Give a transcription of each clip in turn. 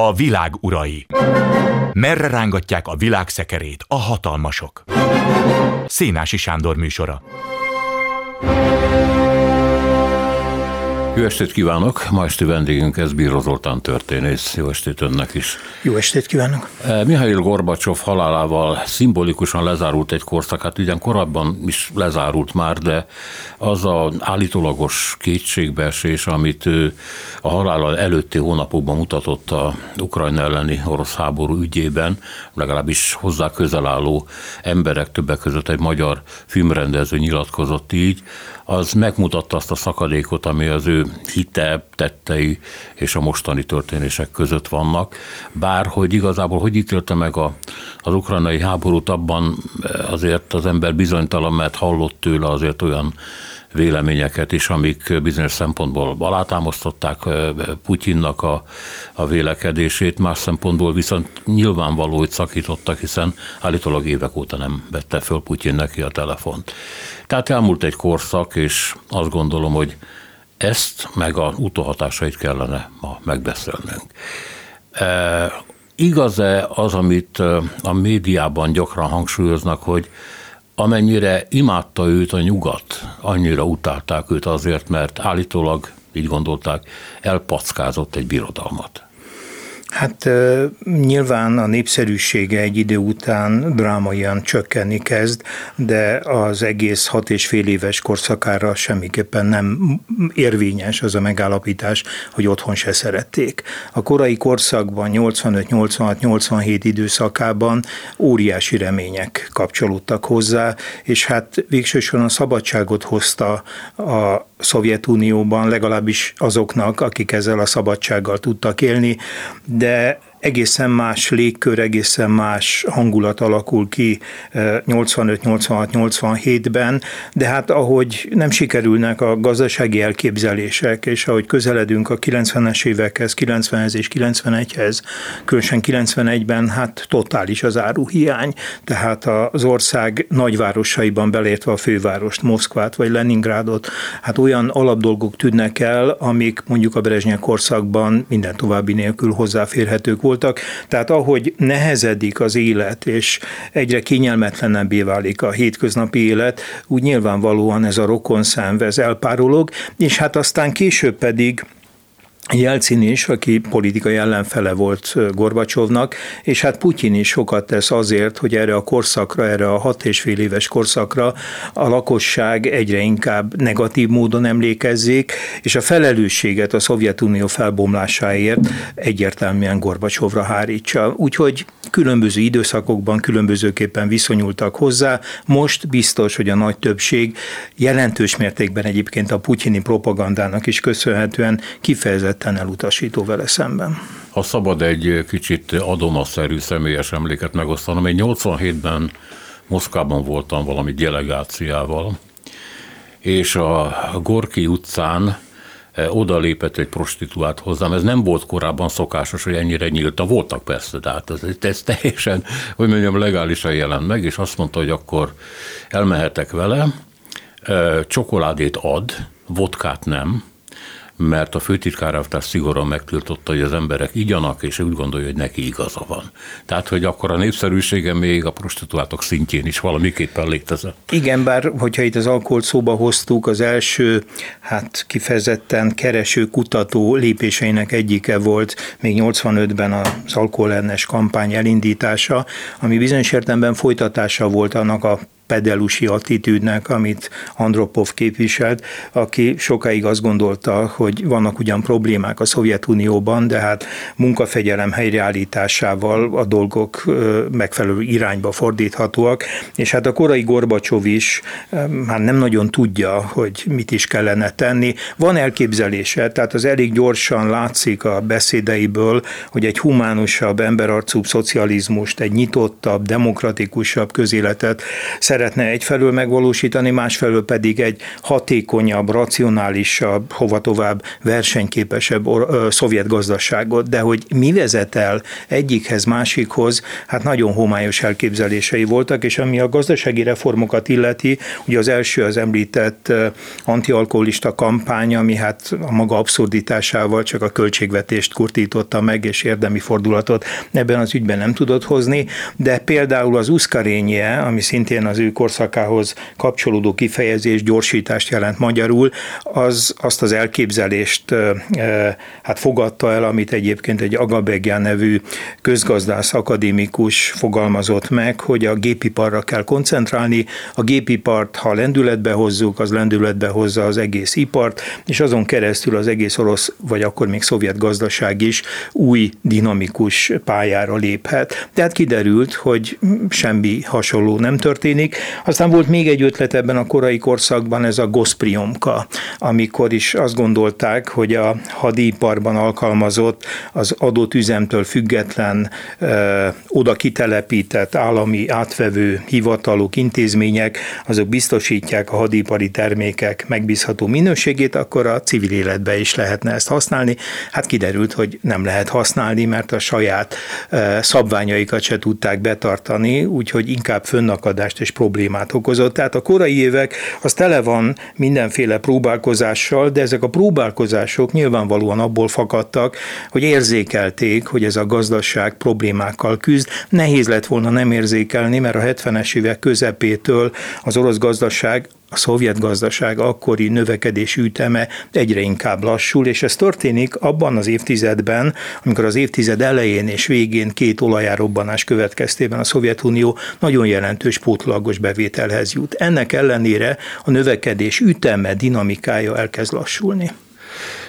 A világ urai. Merre rángatják a világ szekerét a hatalmasok? Szénási Sándor műsora. Jó estét kívánok! Ma esti vendégünk ez Bíró Zoltán történész. Jó estét önnek is! Jó estét kívánok! Eh, Mihail Gorbacsov halálával szimbolikusan lezárult egy korszak, hát ugyan korábban is lezárult már, de az a állítólagos kétségbeesés, amit a halála előtti hónapokban mutatott a Ukrajna elleni orosz háború ügyében, legalábbis hozzá közel álló emberek, többek között egy magyar filmrendező nyilatkozott így, az megmutatta azt a szakadékot, ami az ő hite, tettei és a mostani történések között vannak. Bár, hogy igazából hogy ítélte meg a, az ukrajnai háborút, abban azért az ember bizonytalan, mert hallott tőle azért olyan véleményeket is, amik bizonyos szempontból alátámasztották Putyinnak a, a vélekedését, más szempontból viszont nyilvánvaló, hogy szakítottak, hiszen állítólag évek óta nem vette föl Putyin neki a telefont. Tehát elmúlt egy korszak, és azt gondolom, hogy ezt meg a utóhatásait kellene ma megbeszélnünk. E, igaz-e az, amit a médiában gyakran hangsúlyoznak, hogy amennyire imádta őt a nyugat, annyira utálták őt azért, mert állítólag, így gondolták, elpackázott egy birodalmat. Hát nyilván a népszerűsége egy idő után drámaian csökkenni kezd, de az egész hat és fél éves korszakára semmiképpen nem érvényes az a megállapítás, hogy otthon se szerették. A korai korszakban, 85, 86, 87 időszakában óriási remények kapcsolódtak hozzá, és hát végsősorban a szabadságot hozta a Szovjetunióban, legalábbis azoknak, akik ezzel a szabadsággal tudtak élni, de egészen más légkör, egészen más hangulat alakul ki 85, 86, 87-ben, de hát ahogy nem sikerülnek a gazdasági elképzelések, és ahogy közeledünk a 90-es évekhez, 90-hez és 91-hez, különösen 91-ben hát totális az áruhiány, tehát az ország nagyvárosaiban belértve a fővárost, Moszkvát vagy Leningrádot, hát olyan alapdolgok tűnnek el, amik mondjuk a Brezsnyek korszakban minden további nélkül hozzáférhetők voltak, tehát ahogy nehezedik az élet, és egyre kényelmetlenebbé válik a hétköznapi élet, úgy nyilvánvalóan ez a rokon szenvez elpárolog, és hát aztán később pedig Jelcin is, aki politikai ellenfele volt Gorbacsovnak, és hát Putyin is sokat tesz azért, hogy erre a korszakra, erre a hat és fél éves korszakra a lakosság egyre inkább negatív módon emlékezzék, és a felelősséget a Szovjetunió felbomlásáért egyértelműen Gorbacsovra hárítsa. Úgyhogy különböző időszakokban különbözőképpen viszonyultak hozzá. Most biztos, hogy a nagy többség jelentős mértékben egyébként a putyini propagandának is köszönhetően kifejezett kifejezetten elutasító vele szemben. Ha szabad egy kicsit adomaszerű személyes emléket megosztanom, én 87-ben Moszkvában voltam valami delegáciával, és a Gorki utcán e, oda lépett egy prostituált hozzám. Ez nem volt korábban szokásos, hogy ennyire nyílta. Voltak persze, de hát ez, ez teljesen, hogy mondjam, legálisan jelent meg, és azt mondta, hogy akkor elmehetek vele, e, csokoládét ad, vodkát nem, mert a főtitkárávtás szigorúan megtiltotta, hogy az emberek igyanak, és úgy gondolja, hogy neki igaza van. Tehát, hogy akkor a népszerűsége még a prostituáltok szintjén is valamiképpen létezett. Igen, bár hogyha itt az alkoholt szóba hoztuk, az első, hát kifejezetten kereső, kutató lépéseinek egyike volt még 85-ben az alkoholellenes kampány elindítása, ami bizonyos értelemben folytatása volt annak a pedelusi attitűdnek, amit Andropov képviselt, aki sokáig azt gondolta, hogy vannak ugyan problémák a Szovjetunióban, de hát munkafegyelem helyreállításával a dolgok megfelelő irányba fordíthatóak, és hát a korai Gorbacsov is már nem nagyon tudja, hogy mit is kellene tenni. Van elképzelése, tehát az elég gyorsan látszik a beszédeiből, hogy egy humánusabb, emberarcúbb szocializmust, egy nyitottabb, demokratikusabb közéletet szeretne egyfelől megvalósítani, másfelől pedig egy hatékonyabb, racionálisabb, hova tovább versenyképesebb szovjet gazdaságot, de hogy mi vezet el egyikhez, másikhoz, hát nagyon homályos elképzelései voltak, és ami a gazdasági reformokat illeti, ugye az első az említett antialkoholista kampány, ami hát a maga abszurditásával csak a költségvetést kurtította meg, és érdemi fordulatot ebben az ügyben nem tudott hozni, de például az uszkarényje, ami szintén az ő korszakához kapcsolódó kifejezés, gyorsítást jelent magyarul, az azt az elképzelést hát fogadta el, amit egyébként egy Agabegyan nevű közgazdász akadémikus fogalmazott meg, hogy a gépiparra kell koncentrálni, a gépipart, ha lendületbe hozzuk, az lendületbe hozza az egész ipart, és azon keresztül az egész orosz, vagy akkor még szovjet gazdaság is új dinamikus pályára léphet. Tehát kiderült, hogy semmi hasonló nem történik. Aztán volt még egy ötlet ebben a korai korszakban, ez a goszpriomka, amikor is azt gondolták, hogy a hadiparban alkalmazott, az adott üzemtől független, ö, oda kitelepített állami átvevő hivatalok, intézmények, azok biztosítják a hadipari termékek megbízható minőségét, akkor a civil életbe is lehetne ezt használni. Hát kiderült, hogy nem lehet használni, mert a saját szabványaikat se tudták betartani, úgyhogy inkább fönnakadást és problémát okozott. Tehát a korai évek az tele van mindenféle próbálkozással, de ezek a próbálkozások nyilvánvalóan abból fakadtak, hogy érzékelték, hogy ez a gazdaság problémákkal küzd. Nehéz lett volna nem érzékelni, mert a 70-es évek közepétől az orosz gazdaság a szovjet gazdaság akkori növekedési üteme egyre inkább lassul, és ez történik abban az évtizedben, amikor az évtized elején és végén két olajárobbanás következtében a Szovjetunió nagyon jelentős pótlagos bevételhez jut. Ennek ellenére a növekedés üteme, dinamikája elkezd lassulni.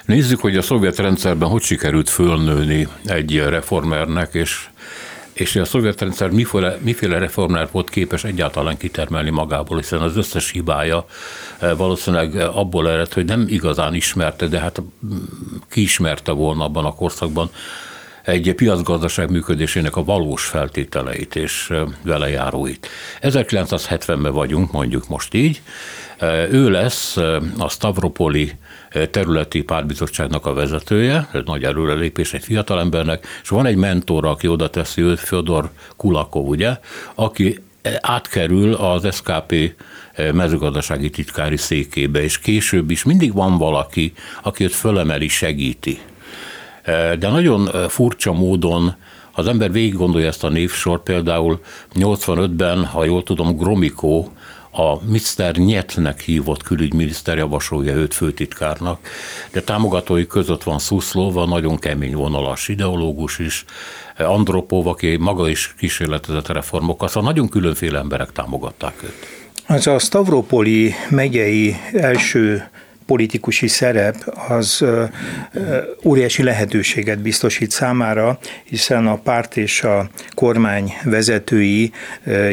Nézzük, hogy a szovjet rendszerben hogy sikerült fölnőni egy reformernek, és és a szovjet rendszer miféle, miféle reformnál volt képes egyáltalán kitermelni magából, hiszen az összes hibája eh, valószínűleg abból ered, hogy nem igazán ismerte, de hát mm, ki ismerte volna abban a korszakban egy piacgazdaság működésének a valós feltételeit és eh, vele járóit. 1970-ben vagyunk, mondjuk most így. Eh, ő lesz a Stavropoli területi párbizottságnak a vezetője, ez nagy előrelépés egy fiatalembernek, és van egy mentora, aki oda teszi őt, Fyodor Kulakov, ugye, aki átkerül az SKP mezőgazdasági titkári székébe, és később is mindig van valaki, aki őt fölemeli, segíti. De nagyon furcsa módon az ember végig gondolja ezt a névsort, például 85-ben, ha jól tudom, Gromikó a Mr. Nyetnek hívott külügyminiszter javasolja őt főtitkárnak, de támogatói között van Szuszlov, a nagyon kemény vonalas ideológus is, Andropov, aki maga is kísérletezett reformokkal, szóval nagyon különféle emberek támogatták őt. Az a Stavropoli megyei első politikusi szerep az óriási lehetőséget biztosít számára, hiszen a párt és a kormány vezetői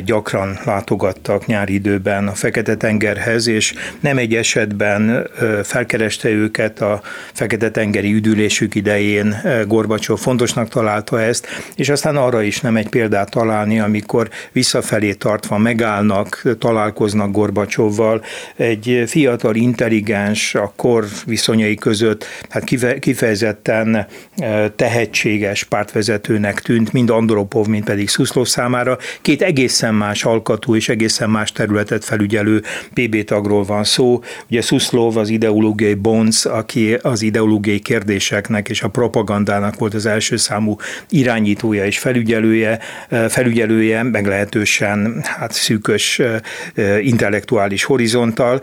gyakran látogattak nyári időben a Fekete-tengerhez, és nem egy esetben felkereste őket a Fekete-tengeri üdülésük idején Gorbacsov fontosnak találta ezt, és aztán arra is nem egy példát találni, amikor visszafelé tartva megállnak, találkoznak Gorbacsovval, egy fiatal, intelligens, és a kor viszonyai között hát kifejezetten e, tehetséges pártvezetőnek tűnt, mind Andropov, mind pedig Szuszló számára. Két egészen más alkatú és egészen más területet felügyelő PB tagról van szó. Ugye Szuszlov az ideológiai bonc, aki az ideológiai kérdéseknek és a propagandának volt az első számú irányítója és felügyelője, e, felügyelője meglehetősen hát szűkös e, intellektuális horizonttal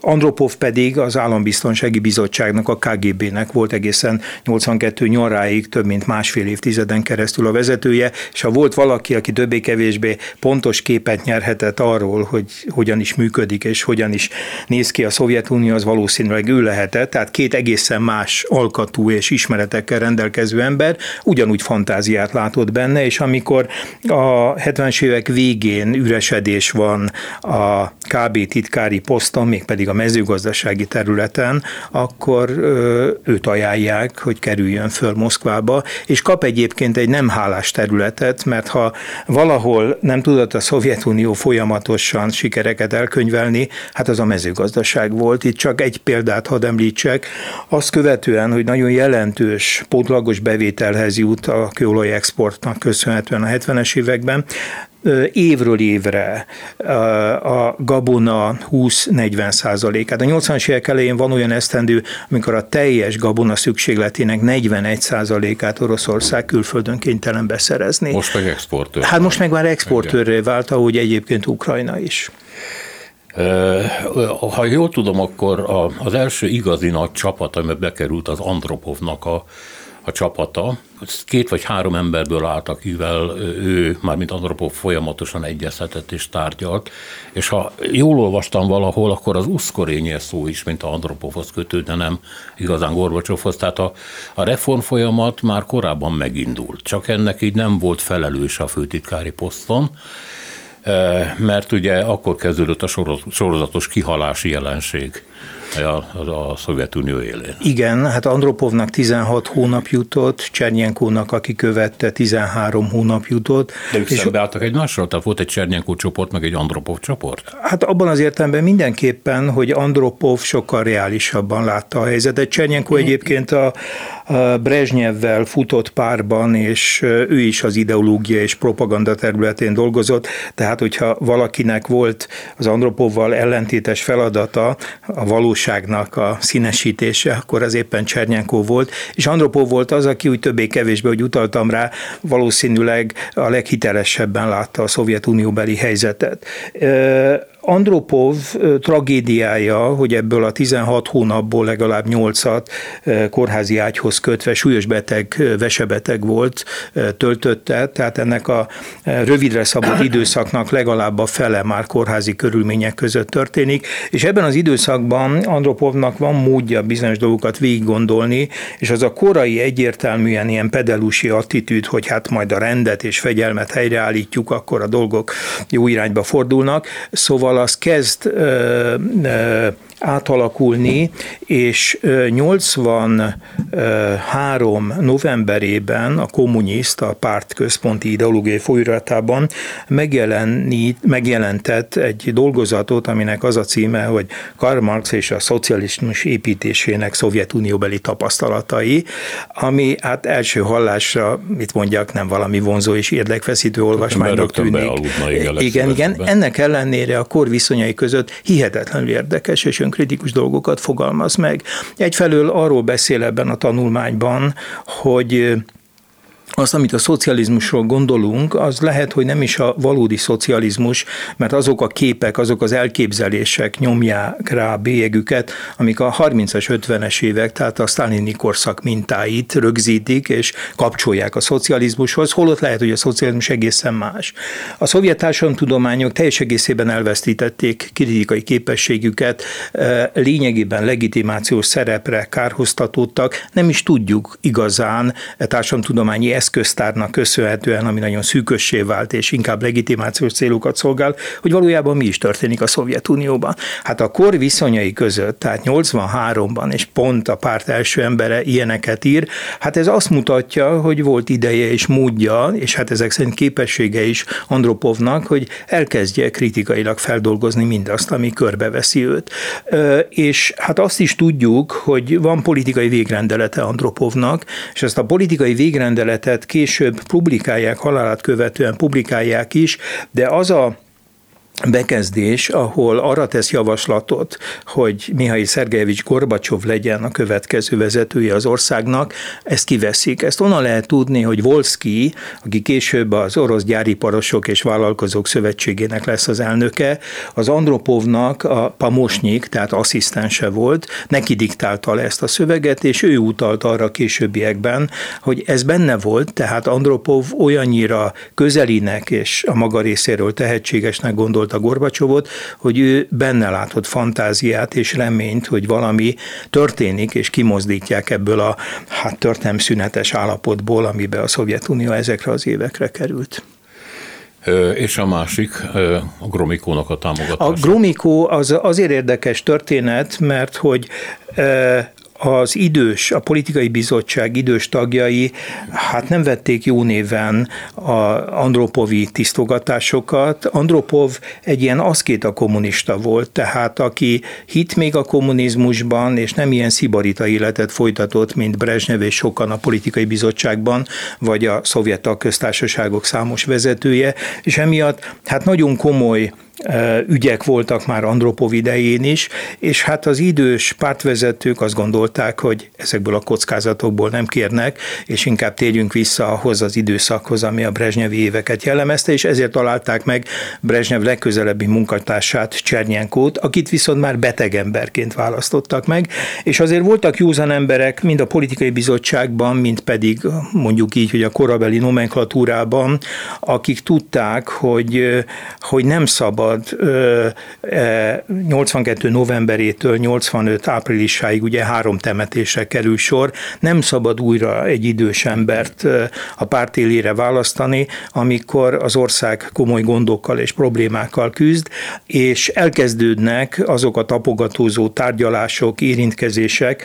Andropov pedig az Állambiztonsági Bizottságnak, a KGB-nek volt egészen 82 nyaráig több mint másfél évtizeden keresztül a vezetője, és ha volt valaki, aki többé-kevésbé pontos képet nyerhetett arról, hogy hogyan is működik és hogyan is néz ki a Szovjetunió, az valószínűleg ő lehetett, tehát két egészen más alkatú és ismeretekkel rendelkező ember ugyanúgy fantáziát látott benne, és amikor a 70-es évek végén üresedés van a KB titkári poszton, még pedig a mezőgazdasági területen, akkor őt ajánlják, hogy kerüljön föl Moszkvába, és kap egyébként egy nem hálás területet, mert ha valahol nem tudott a Szovjetunió folyamatosan sikereket elkönyvelni, hát az a mezőgazdaság volt. Itt csak egy példát hadd említsek. Azt követően, hogy nagyon jelentős pótlagos bevételhez jut a kőolaj exportnak köszönhetően a 70-es években, évről évre a gabona 20-40 százalékát. A 80-as évek elején van olyan esztendő, amikor a teljes gabona szükségletének 41 százalékát Oroszország külföldön kénytelen beszerezni. Most meg exportőr. Hát most meg már exportőrré vált, ahogy egyébként Ukrajna is. Ha jól tudom, akkor az első igazi nagy csapat, amiben bekerült az Andropovnak a a csapata. Két vagy három emberből állt, akivel ő, mármint Andropov folyamatosan egyeztetett és tárgyalt, és ha jól olvastam valahol, akkor az uszkorénye szó is, mint a Andropovhoz kötődne, nem igazán Gorbacsovhoz. Tehát a, a reform folyamat már korábban megindult, csak ennek így nem volt felelős a főtitkári poszton, mert ugye akkor kezdődött a sorozatos kihalási jelenség a, a, a Szovjetunió élén. Igen, hát Andropovnak 16 hónap jutott, Csernyenkónak, aki követte, 13 hónap jutott. De ők és szembeálltak egymással? Tehát volt egy Csernyenkó csoport, meg egy Andropov csoport? Hát abban az értelemben mindenképpen, hogy Andropov sokkal reálisabban látta a helyzetet. Csernyenkó mm. egyébként a, Brezsnyevvel futott párban, és ő is az ideológia és propaganda területén dolgozott, tehát hogyha valakinek volt az Andropovval ellentétes feladata, a valóságnak a színesítése, akkor az éppen Csernyenkó volt, és Andropov volt az, aki úgy többé-kevésbé, hogy utaltam rá, valószínűleg a leghitelesebben látta a Szovjetunióbeli helyzetet. Andropov tragédiája, hogy ebből a 16 hónapból legalább 8-at kórházi ágyhoz kötve súlyos beteg, vesebeteg volt, töltötte, tehát ennek a rövidre szabott időszaknak legalább a fele már kórházi körülmények között történik, és ebben az időszakban Andropovnak van módja bizonyos dolgokat végig gondolni, és az a korai egyértelműen ilyen pedelusi attitűd, hogy hát majd a rendet és fegyelmet helyreállítjuk, akkor a dolgok jó irányba fordulnak. Szóval az kezd ö, ö, átalakulni, és 83 novemberében a kommunista párt központi ideológiai folyóratában megjelentett egy dolgozatot, aminek az a címe, hogy Karl Marx és a szocializmus építésének Szovjetunióbeli tapasztalatai, ami hát első hallásra, mit mondjak, nem valami vonzó és érdekfeszítő olvasmánynak tűnik. Bealudna, igen, igen, igen. Ennek ellenére a kor viszonyai között hihetetlenül érdekes és kritikus dolgokat fogalmaz meg. Egyfelől arról beszél ebben a tanulmányban, hogy azt, amit a szocializmusról gondolunk, az lehet, hogy nem is a valódi szocializmus, mert azok a képek, azok az elképzelések nyomják rá a bélyegüket, amik a 30-as, 50-es évek, tehát a sztálini korszak mintáit rögzítik és kapcsolják a szocializmushoz, holott lehet, hogy a szocializmus egészen más. A szovjet társadalomtudományok teljes egészében elvesztítették kritikai képességüket, e, lényegében legitimációs szerepre kárhoztatódtak, nem is tudjuk igazán e társadalomtudományi eszközöket eszköztárnak köszönhetően, ami nagyon szűkössé vált, és inkább legitimációs célokat szolgál, hogy valójában mi is történik a Szovjetunióban. Hát a kor viszonyai között, tehát 83-ban, és pont a párt első embere ilyeneket ír, hát ez azt mutatja, hogy volt ideje és módja, és hát ezek szerint képessége is Andropovnak, hogy elkezdje kritikailag feldolgozni mindazt, ami körbeveszi őt. És hát azt is tudjuk, hogy van politikai végrendelete Andropovnak, és ezt a politikai végrendeletet később publikálják, halálát követően publikálják is, de az a bekezdés, ahol arra tesz javaslatot, hogy Mihail Szergejevics Gorbacsov legyen a következő vezetője az országnak, ezt kiveszik. Ezt onnan lehet tudni, hogy Volszki, aki később az Orosz Gyáriparosok és Vállalkozók Szövetségének lesz az elnöke, az Andropovnak a pamosnyik, tehát asszisztense volt, neki diktálta le ezt a szöveget, és ő utalt arra későbbiekben, hogy ez benne volt, tehát Andropov olyannyira közelinek és a maga részéről tehetségesnek gondolt a Gorbacsovot, hogy ő benne látott fantáziát és reményt, hogy valami történik, és kimozdítják ebből a hát szünetes állapotból, amiben a Szovjetunió ezekre az évekre került. És a másik, a Gromikónak a támogatása. A Gromikó az azért érdekes történet, mert hogy az idős, a politikai bizottság idős tagjai hát nem vették jó néven a Andropovi tisztogatásokat. Andropov egy ilyen aszkéta kommunista volt, tehát aki hit még a kommunizmusban, és nem ilyen szibarita életet folytatott, mint Brezsnev és sokan a politikai bizottságban, vagy a szovjet köztársaságok számos vezetője, és emiatt hát nagyon komoly ügyek voltak már Andropov idején is, és hát az idős pártvezetők azt gondolták, hogy ezekből a kockázatokból nem kérnek, és inkább térjünk vissza ahhoz az időszakhoz, ami a Brezsnyevi éveket jellemezte, és ezért találták meg Brezsnyev legközelebbi munkatársát, Csernyenkót, akit viszont már beteg emberként választottak meg, és azért voltak józan emberek, mind a politikai bizottságban, mind pedig mondjuk így, hogy a korabeli nomenklatúrában, akik tudták, hogy, hogy nem szabad szabad 82. novemberétől 85. áprilisáig ugye három temetésre kerül sor, nem szabad újra egy idős embert a párt élére választani, amikor az ország komoly gondokkal és problémákkal küzd, és elkezdődnek azok a tapogatózó tárgyalások, érintkezések,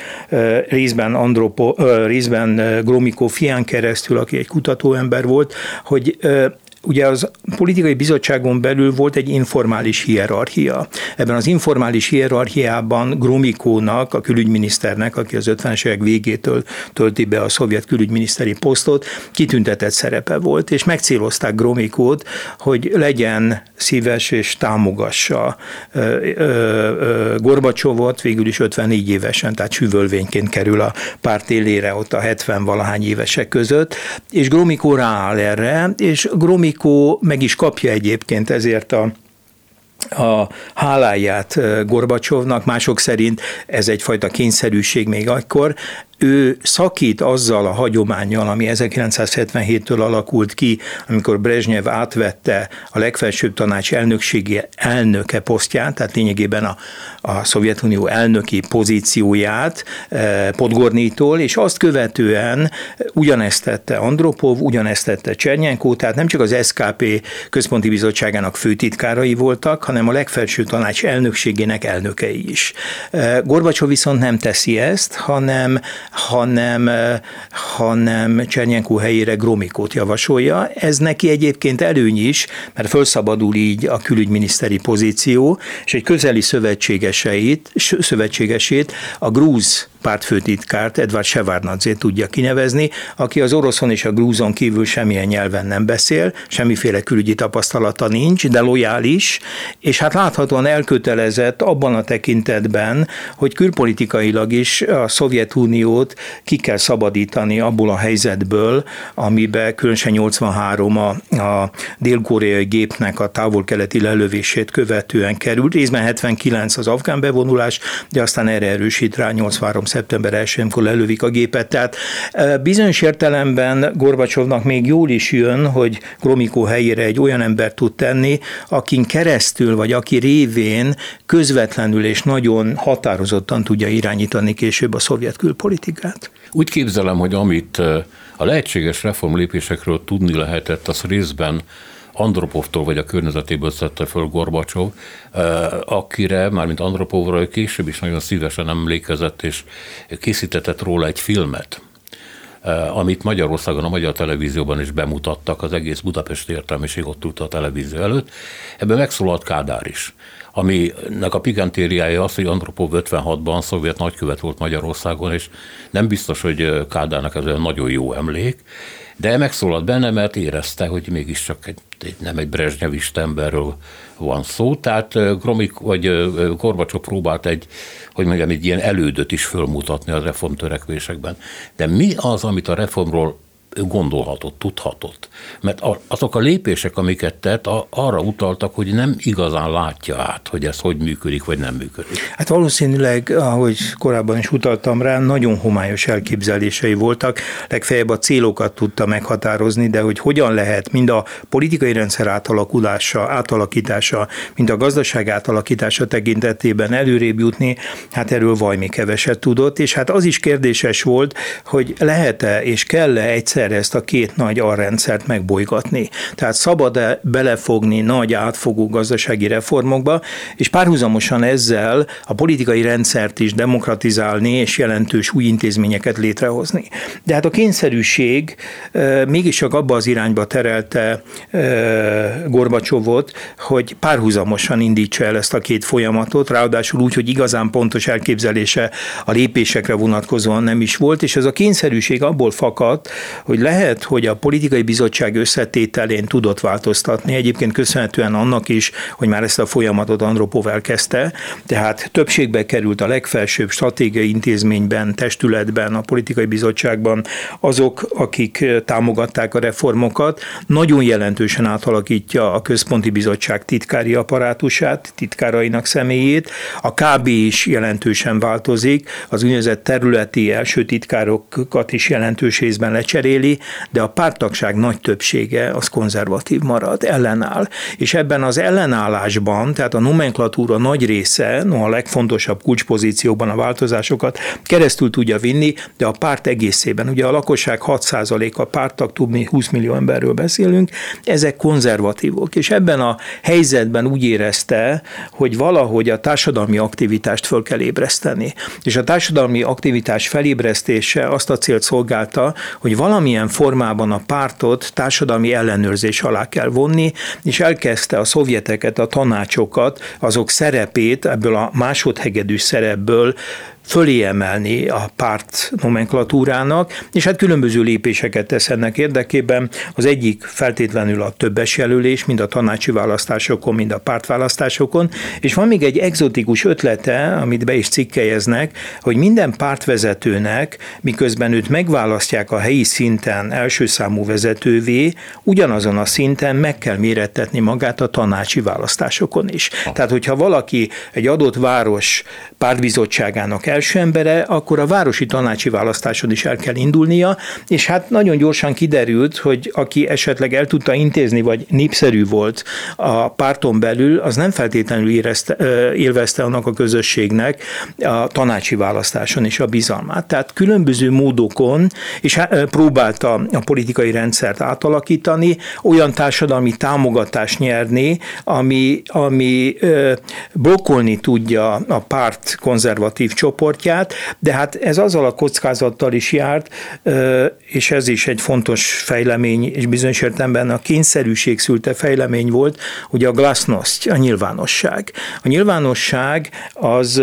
részben, Andropo, részben Gromikó fián keresztül, aki egy kutatóember volt, hogy Ugye az politikai bizottságon belül volt egy informális hierarchia. Ebben az informális hierarchiában Gromikónak, a külügyminiszternek, aki az 50-es évek végétől tölti be a szovjet külügyminiszteri posztot, kitüntetett szerepe volt, és megcélozták Gromikót, hogy legyen szíves és támogassa Gorbacsovot, végül is 54 évesen, tehát süvölvényként kerül a párt élére ott a 70 valahány évesek között, és Gromikó rááll erre, és Gromikó Mikó meg is kapja egyébként ezért a a háláját Gorbacsovnak, mások szerint ez egyfajta kényszerűség még akkor, ő szakít azzal a hagyományjal, ami 1977-től alakult ki, amikor Brezsnyev átvette a legfelsőbb tanács elnökségi elnöke posztját, tehát lényegében a, a Szovjetunió elnöki pozícióját eh, Podgornitól, és azt követően ugyanezt tette Andropov, ugyanezt tette Csernyenkó, tehát nem csak az SKP központi bizottságának főtitkárai voltak, hanem a legfelsőbb tanács elnökségének elnökei is. Eh, Gorbacsov viszont nem teszi ezt, hanem hanem, hanem Csernyenkó helyére Gromikót javasolja. Ez neki egyébként előny is, mert felszabadul így a külügyminiszteri pozíció, és egy közeli szövetségeseit, szövetségesét, a grúz pártfőtitkárt, Edvard Sevárnadzét tudja kinevezni, aki az oroszon és a grúzon kívül semmilyen nyelven nem beszél, semmiféle külügyi tapasztalata nincs, de lojális, és hát láthatóan elkötelezett abban a tekintetben, hogy külpolitikailag is a Szovjetuniót ki kell szabadítani abból a helyzetből, amiben különösen 83 a, a dél-koreai gépnek a távol-keleti lelövését követően került, részben 79 az afgán bevonulás, de aztán erre erősít rá 83 szeptember 1-kor lelövik a gépet. Tehát bizonyos értelemben Gorbacsovnak még jól is jön, hogy Gromikó helyére egy olyan ember tud tenni, akin keresztül, vagy aki révén közvetlenül és nagyon határozottan tudja irányítani később a szovjet külpolitikát. Úgy képzelem, hogy amit a lehetséges reformlépésekről tudni lehetett, az részben Andropovtól vagy a környezetéből szedte föl Gorbacsov, eh, akire, mármint Andropovra később is nagyon szívesen emlékezett, és készítetett róla egy filmet eh, amit Magyarországon, a magyar televízióban is bemutattak, az egész Budapesti értelmiség ott ült a televízió előtt. Ebben megszólalt Kádár is aminek a pikantériája az, hogy Andropov 56-ban szovjet nagykövet volt Magyarországon, és nem biztos, hogy Kádárnak ez olyan nagyon jó emlék, de megszólalt benne, mert érezte, hogy mégiscsak egy, egy, nem egy Brezsnyevist emberről van szó, tehát Gromik vagy Gorbacsov próbált egy, hogy mondjam, egy ilyen elődöt is fölmutatni a reformtörekvésekben. De mi az, amit a reformról gondolhatott, tudhatott. Mert azok a lépések, amiket tett, arra utaltak, hogy nem igazán látja át, hogy ez hogy működik, vagy nem működik. Hát valószínűleg, ahogy korábban is utaltam rá, nagyon homályos elképzelései voltak, legfeljebb a célokat tudta meghatározni, de hogy hogyan lehet mind a politikai rendszer átalakulása, átalakítása, mind a gazdaság átalakítása tekintetében előrébb jutni, hát erről vajmi keveset tudott, és hát az is kérdéses volt, hogy lehet-e és kell-e egyszer egyszerre ezt a két nagy arrendszert megbolygatni. Tehát szabad-e belefogni nagy átfogó gazdasági reformokba, és párhuzamosan ezzel a politikai rendszert is demokratizálni és jelentős új intézményeket létrehozni. De hát a kényszerűség mégis csak abba az irányba terelte Gorbacsovot, hogy párhuzamosan indítsa el ezt a két folyamatot, ráadásul úgy, hogy igazán pontos elképzelése a lépésekre vonatkozóan nem is volt, és ez a kényszerűség abból fakadt, hogy lehet, hogy a politikai bizottság összetételén tudott változtatni, egyébként köszönhetően annak is, hogy már ezt a folyamatot Andropov elkezdte, tehát többségbe került a legfelsőbb stratégiai intézményben, testületben, a politikai bizottságban azok, akik támogatták a reformokat, nagyon jelentősen átalakítja a központi bizottság titkári apparátusát, titkárainak személyét, a KB is jelentősen változik, az úgynevezett területi első titkárokat is jelentős részben lecseréli, de a pártagság nagy többsége az konzervatív marad, ellenáll. És ebben az ellenállásban, tehát a nomenklatúra nagy része, no a legfontosabb kulcspozícióban a változásokat keresztül tudja vinni, de a párt egészében, ugye a lakosság 6%-a pártag, tudni 20 millió emberről beszélünk, ezek konzervatívok. És ebben a helyzetben úgy érezte, hogy valahogy a társadalmi aktivitást föl kell ébreszteni. És a társadalmi aktivitás felébresztése azt a célt szolgálta, hogy valamilyen formában a pártot társadalmi ellenőrzés alá kell vonni, és elkezdte a szovjeteket, a tanácsokat, azok szerepét ebből a másodhegedű szerepből fölé emelni a párt nomenklatúrának, és hát különböző lépéseket tesz ennek érdekében. Az egyik feltétlenül a többes jelölés, mind a tanácsi választásokon, mind a pártválasztásokon, és van még egy egzotikus ötlete, amit be is cikkelyeznek, hogy minden pártvezetőnek, miközben őt megválasztják a helyi szinten első számú vezetővé, ugyanazon a szinten meg kell mérettetni magát a tanácsi választásokon is. Tehát, hogyha valaki egy adott város pártbizottságának első embere, akkor a városi tanácsi választáson is el kell indulnia, és hát nagyon gyorsan kiderült, hogy aki esetleg el tudta intézni, vagy népszerű volt a párton belül, az nem feltétlenül érezte, élvezte annak a közösségnek a tanácsi választáson is a bizalmát. Tehát különböző módokon, és próbálta a politikai rendszert átalakítani, olyan társadalmi támogatást nyerni, ami, ami blokkolni tudja a párt konzervatív csoport, csoportját, de hát ez azzal a kockázattal is járt, és ez is egy fontos fejlemény, és bizonyos értelemben a kényszerűség szülte fejlemény volt, ugye a glasnost, a nyilvánosság. A nyilvánosság az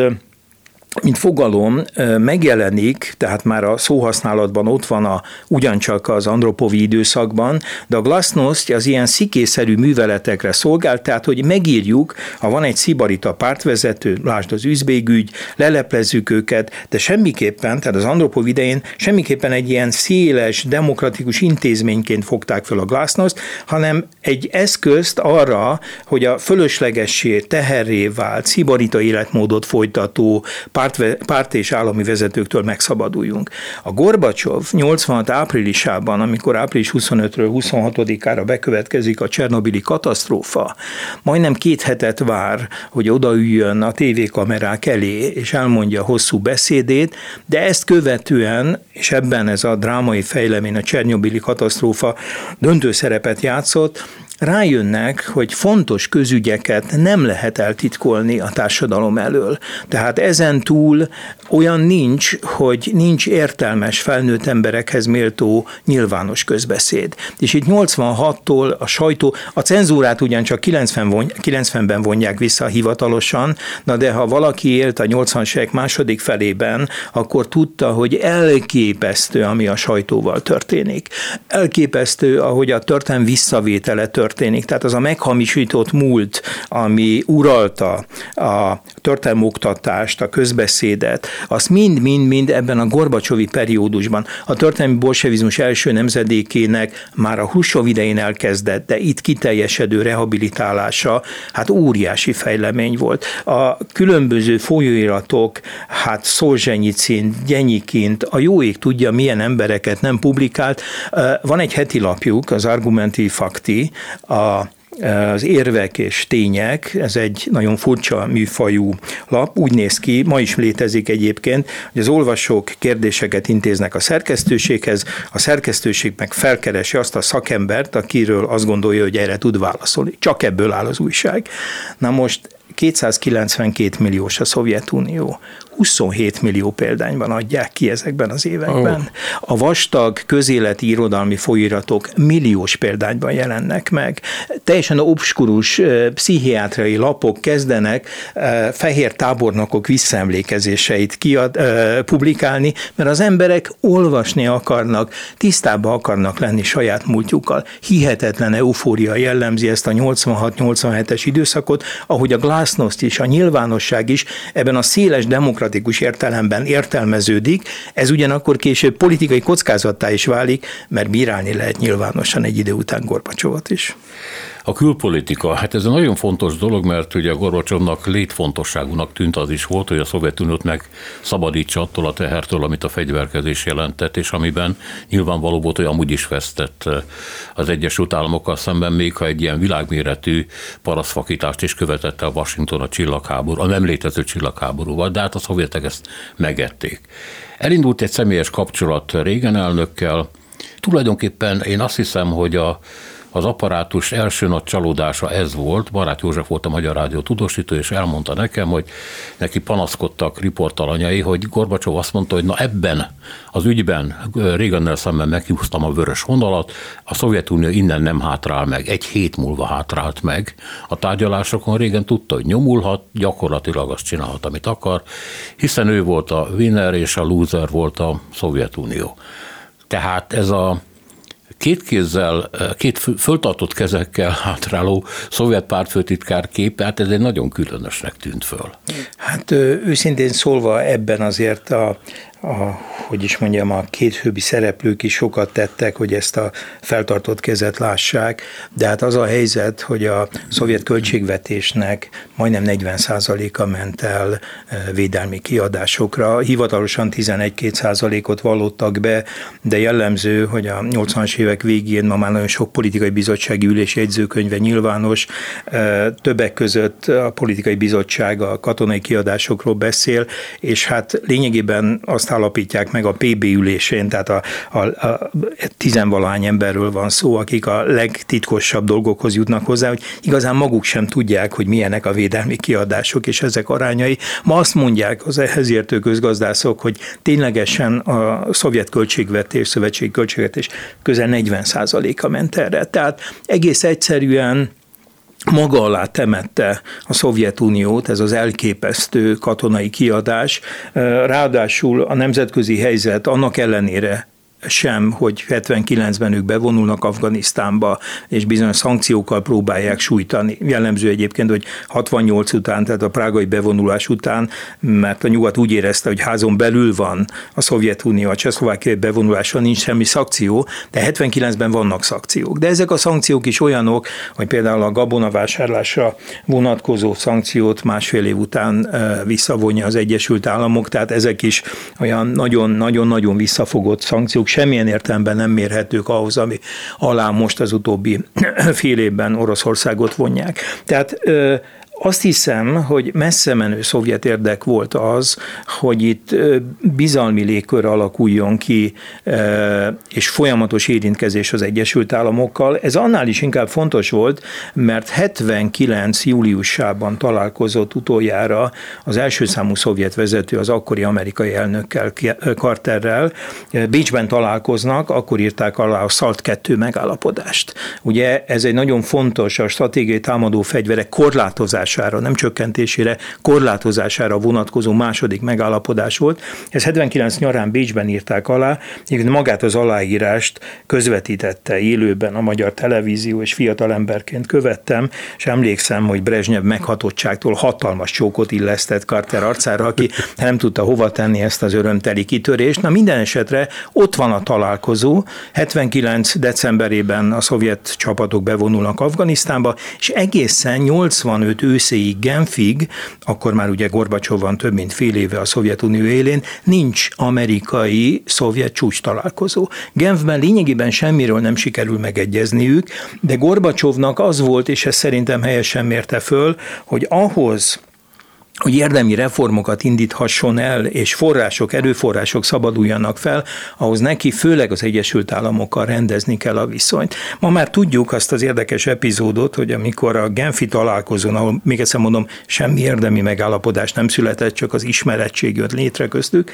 mint fogalom megjelenik, tehát már a szóhasználatban ott van a, ugyancsak az andropovi időszakban, de a glasnost az ilyen szikészerű műveletekre szolgál, tehát hogy megírjuk, ha van egy szibarita pártvezető, lásd az üzbégügy, leleplezzük őket, de semmiképpen, tehát az andropov idején semmiképpen egy ilyen széles, demokratikus intézményként fogták fel a glasnost, hanem egy eszközt arra, hogy a fölöslegessé, teherré vált, szibarita életmódot folytató párt, párt és állami vezetőktől megszabaduljunk. A Gorbacsov 86 áprilisában, amikor április 25-ről 26-ára bekövetkezik a Csernobili katasztrófa, majdnem két hetet vár, hogy odaüljön a tévékamerák elé, és elmondja a hosszú beszédét, de ezt követően, és ebben ez a drámai fejlemény, a Csernobili katasztrófa döntő szerepet játszott, rájönnek, hogy fontos közügyeket nem lehet eltitkolni a társadalom elől. Tehát ezen túl olyan nincs, hogy nincs értelmes felnőtt emberekhez méltó nyilvános közbeszéd. És itt 86-tól a sajtó, a cenzúrát ugyancsak 90 von, 90-ben vonják vissza hivatalosan, na de ha valaki élt a 80-as évek második felében, akkor tudta, hogy elképesztő, ami a sajtóval történik. Elképesztő, ahogy a történelem visszavétele történik történik. Tehát az a meghamisított múlt, ami uralta a történelmi oktatást, a közbeszédet, azt mind-mind-mind ebben a Gorbacsovi periódusban, a történelmi bolsevizmus első nemzedékének már a Husov idején elkezdett, de itt kiteljesedő rehabilitálása, hát óriási fejlemény volt. A különböző folyóiratok, hát Szolzsenyicin, Gyenyikint, a jó ég tudja, milyen embereket nem publikált. Van egy heti lapjuk, az Argumenti Fakti, a az érvek és tények, ez egy nagyon furcsa műfajú lap, úgy néz ki, ma is létezik egyébként, hogy az olvasók kérdéseket intéznek a szerkesztőséghez, a szerkesztőség meg felkeresi azt a szakembert, akiről azt gondolja, hogy erre tud válaszolni. Csak ebből áll az újság. Na most 292 milliós a Szovjetunió. 27 millió példányban adják ki ezekben az években. Oh. A vastag közéleti irodalmi folyiratok milliós példányban jelennek meg. Teljesen obskurus pszichiátriai lapok kezdenek fehér tábornokok visszaemlékezéseit kiad, publikálni, mert az emberek olvasni akarnak, tisztába akarnak lenni saját múltjukkal. Hihetetlen eufória jellemzi ezt a 86-87-es időszakot, ahogy a glasnost is, a nyilvánosság is ebben a széles demokratikus értelemben értelmeződik, ez ugyanakkor később politikai kockázattá is válik, mert bírálni lehet nyilvánosan egy idő után Gorbacsovot is. A külpolitika, hát ez egy nagyon fontos dolog, mert ugye a Gorbacsovnak létfontosságúnak tűnt az is volt, hogy a Szovjetuniót meg szabadítsa attól a tehertől, amit a fegyverkezés jelentett, és amiben nyilvánvaló volt, hogy amúgy is vesztett eh, az Egyesült Államokkal szemben, még ha egy ilyen világméretű paraszfakítást is követette a Washington a csillagháború, a nem létező csillagháborúval, de hát a szovjetek ezt megették. Elindult egy személyes kapcsolat régen elnökkel, Tulajdonképpen én azt hiszem, hogy a az apparátus első nagy csalódása ez volt. Barát József volt a Magyar Rádió tudósító, és elmondta nekem, hogy neki panaszkodtak riportalanyai, hogy Gorbacsov azt mondta, hogy na ebben az ügyben Reagannel szemben meghúztam a vörös vonalat, a Szovjetunió innen nem hátrál meg, egy hét múlva hátrált meg. A tárgyalásokon régen tudta, hogy nyomulhat, gyakorlatilag azt csinálhat, amit akar, hiszen ő volt a winner és a loser volt a Szovjetunió. Tehát ez a két kézzel, két föltartott kezekkel hátráló szovjet pártfőtitkár kép, hát ez egy nagyon különösnek tűnt föl. Hát őszintén szólva ebben azért a, a, hogy is mondjam, a két főbi szereplők is sokat tettek, hogy ezt a feltartott kezet lássák, de hát az a helyzet, hogy a szovjet költségvetésnek majdnem 40%-a ment el e, védelmi kiadásokra, hivatalosan 11-2%-ot vallottak be, de jellemző, hogy a 80-as évek végén ma már nagyon sok politikai bizottsági ülés jegyzőkönyve nyilvános, e, többek között a politikai bizottság a katonai kiadásokról beszél, és hát lényegében azt állapítják meg a PB ülésén, tehát a, a, a tizenvalahány emberről van szó, akik a legtitkosabb dolgokhoz jutnak hozzá, hogy igazán maguk sem tudják, hogy milyenek a védelmi kiadások és ezek arányai. Ma azt mondják az ehhez értő közgazdászok, hogy ténylegesen a szovjet költségvetés, szövetségi költségvetés közel 40 a ment erre. Tehát egész egyszerűen maga alá temette a Szovjetuniót, ez az elképesztő katonai kiadás. Ráadásul a nemzetközi helyzet annak ellenére sem, hogy 79-ben ők bevonulnak Afganisztánba, és bizonyos szankciókkal próbálják sújtani. Jellemző egyébként, hogy 68 után, tehát a prágai bevonulás után, mert a nyugat úgy érezte, hogy házon belül van a Szovjetunió, a Csehszlovákiai bevonulása nincs semmi szankció, de 79-ben vannak szankciók. De ezek a szankciók is olyanok, hogy például a gabonavásárlásra vonatkozó szankciót másfél év után visszavonja az Egyesült Államok, tehát ezek is olyan nagyon-nagyon-nagyon visszafogott szankciók, semmilyen értelemben nem mérhetők ahhoz, ami alá most az utóbbi fél évben Oroszországot vonják. Tehát azt hiszem, hogy messze menő szovjet érdek volt az, hogy itt bizalmi légkör alakuljon ki, és folyamatos érintkezés az Egyesült Államokkal. Ez annál is inkább fontos volt, mert 79. júliusában találkozott utoljára az első számú szovjet vezető, az akkori amerikai elnökkel, Carterrel. Bécsben találkoznak, akkor írták alá a SALT 2 megállapodást. Ugye ez egy nagyon fontos a stratégiai támadó fegyverek korlátozás korlátozására, nem csökkentésére, korlátozására vonatkozó második megállapodás volt. Ez 79 nyarán Bécsben írták alá, magát az aláírást közvetítette élőben a magyar televízió, és fiatal emberként követtem, és emlékszem, hogy Brezsnyev meghatottságtól hatalmas csókot illesztett Carter arcára, aki nem tudta hova tenni ezt az örömteli kitörést. Na minden esetre ott van a találkozó, 79 decemberében a szovjet csapatok bevonulnak Afganisztánba, és egészen 85 ősz őszéig Genfig, akkor már ugye Gorbacsov van több mint fél éve a Szovjetunió élén, nincs amerikai-szovjet csúcs találkozó. Genfben lényegében semmiről nem sikerül megegyezniük, de Gorbacsovnak az volt, és ez szerintem helyesen mérte föl, hogy ahhoz, hogy érdemi reformokat indíthasson el, és források, erőforrások szabaduljanak fel, ahhoz neki főleg az Egyesült Államokkal rendezni kell a viszonyt. Ma már tudjuk azt az érdekes epizódot, hogy amikor a Genfi találkozón, ahol még egyszer mondom, semmi érdemi megállapodás nem született, csak az ismerettség jött létre köztük,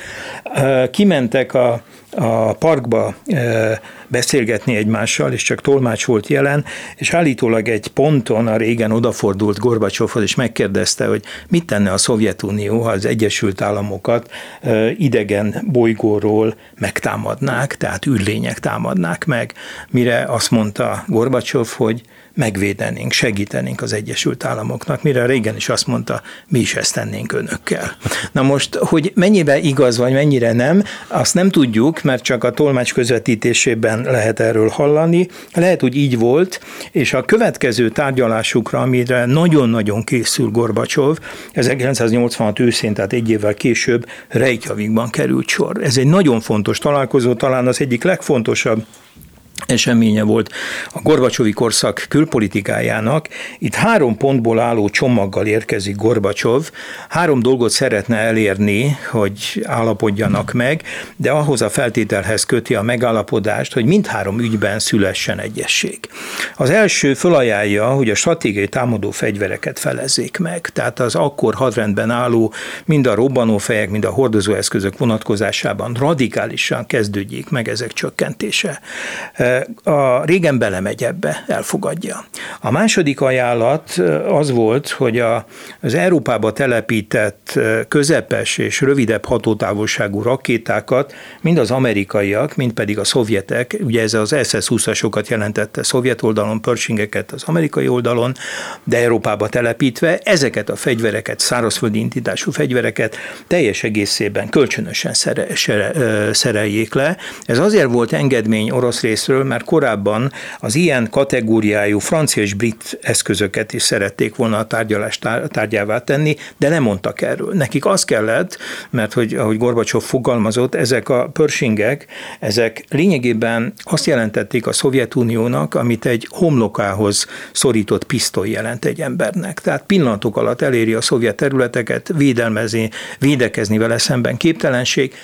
kimentek a a parkba e, beszélgetni egymással, és csak tolmács volt jelen, és állítólag egy ponton a régen odafordult Gorbacsovhoz, és megkérdezte, hogy mit tenne a Szovjetunió, ha az Egyesült Államokat e, idegen bolygóról megtámadnák, tehát űrlények támadnák meg, mire azt mondta Gorbacsov, hogy megvédenénk, segítenénk az Egyesült Államoknak, mire régen is azt mondta, mi is ezt tennénk önökkel. Na most, hogy mennyibe igaz vagy mennyire nem, azt nem tudjuk, mert csak a tolmács közvetítésében lehet erről hallani. Lehet, hogy így volt, és a következő tárgyalásukra, amire nagyon-nagyon készül Gorbacsov, 1986 őszén, tehát egy évvel később Reykjavikban került sor. Ez egy nagyon fontos találkozó, talán az egyik legfontosabb eseménye volt a Gorbacsovi korszak külpolitikájának. Itt három pontból álló csomaggal érkezik Gorbacsov. Három dolgot szeretne elérni, hogy állapodjanak meg, de ahhoz a feltételhez köti a megállapodást, hogy mindhárom ügyben szülessen egyesség. Az első fölajánlja, hogy a stratégiai támadó fegyvereket felezzék meg. Tehát az akkor hadrendben álló mind a robbanófejek, mind a hordozóeszközök vonatkozásában radikálisan kezdődjék meg ezek csökkentése a régen belemegy ebbe, elfogadja. A második ajánlat az volt, hogy a, az Európába telepített közepes és rövidebb hatótávolságú rakétákat mind az amerikaiak, mind pedig a szovjetek, ugye ez az SS-20-asokat jelentette szovjet oldalon, Pershingeket az amerikai oldalon, de Európába telepítve ezeket a fegyvereket, szárazföldi intítású fegyvereket teljes egészében kölcsönösen szere, szere, szereljék le. Ez azért volt engedmény orosz részről, mert korábban az ilyen kategóriájú francia és brit eszközöket is szerették volna a tárgyalás tárgyává tenni, de nem mondtak erről. Nekik az kellett, mert hogy ahogy Gorbacsov fogalmazott, ezek a pörsingek, ezek lényegében azt jelentették a Szovjetuniónak, amit egy homlokához szorított pisztoly jelent egy embernek. Tehát pillanatok alatt eléri a szovjet területeket, védelmezni, védekezni vele szemben képtelenség,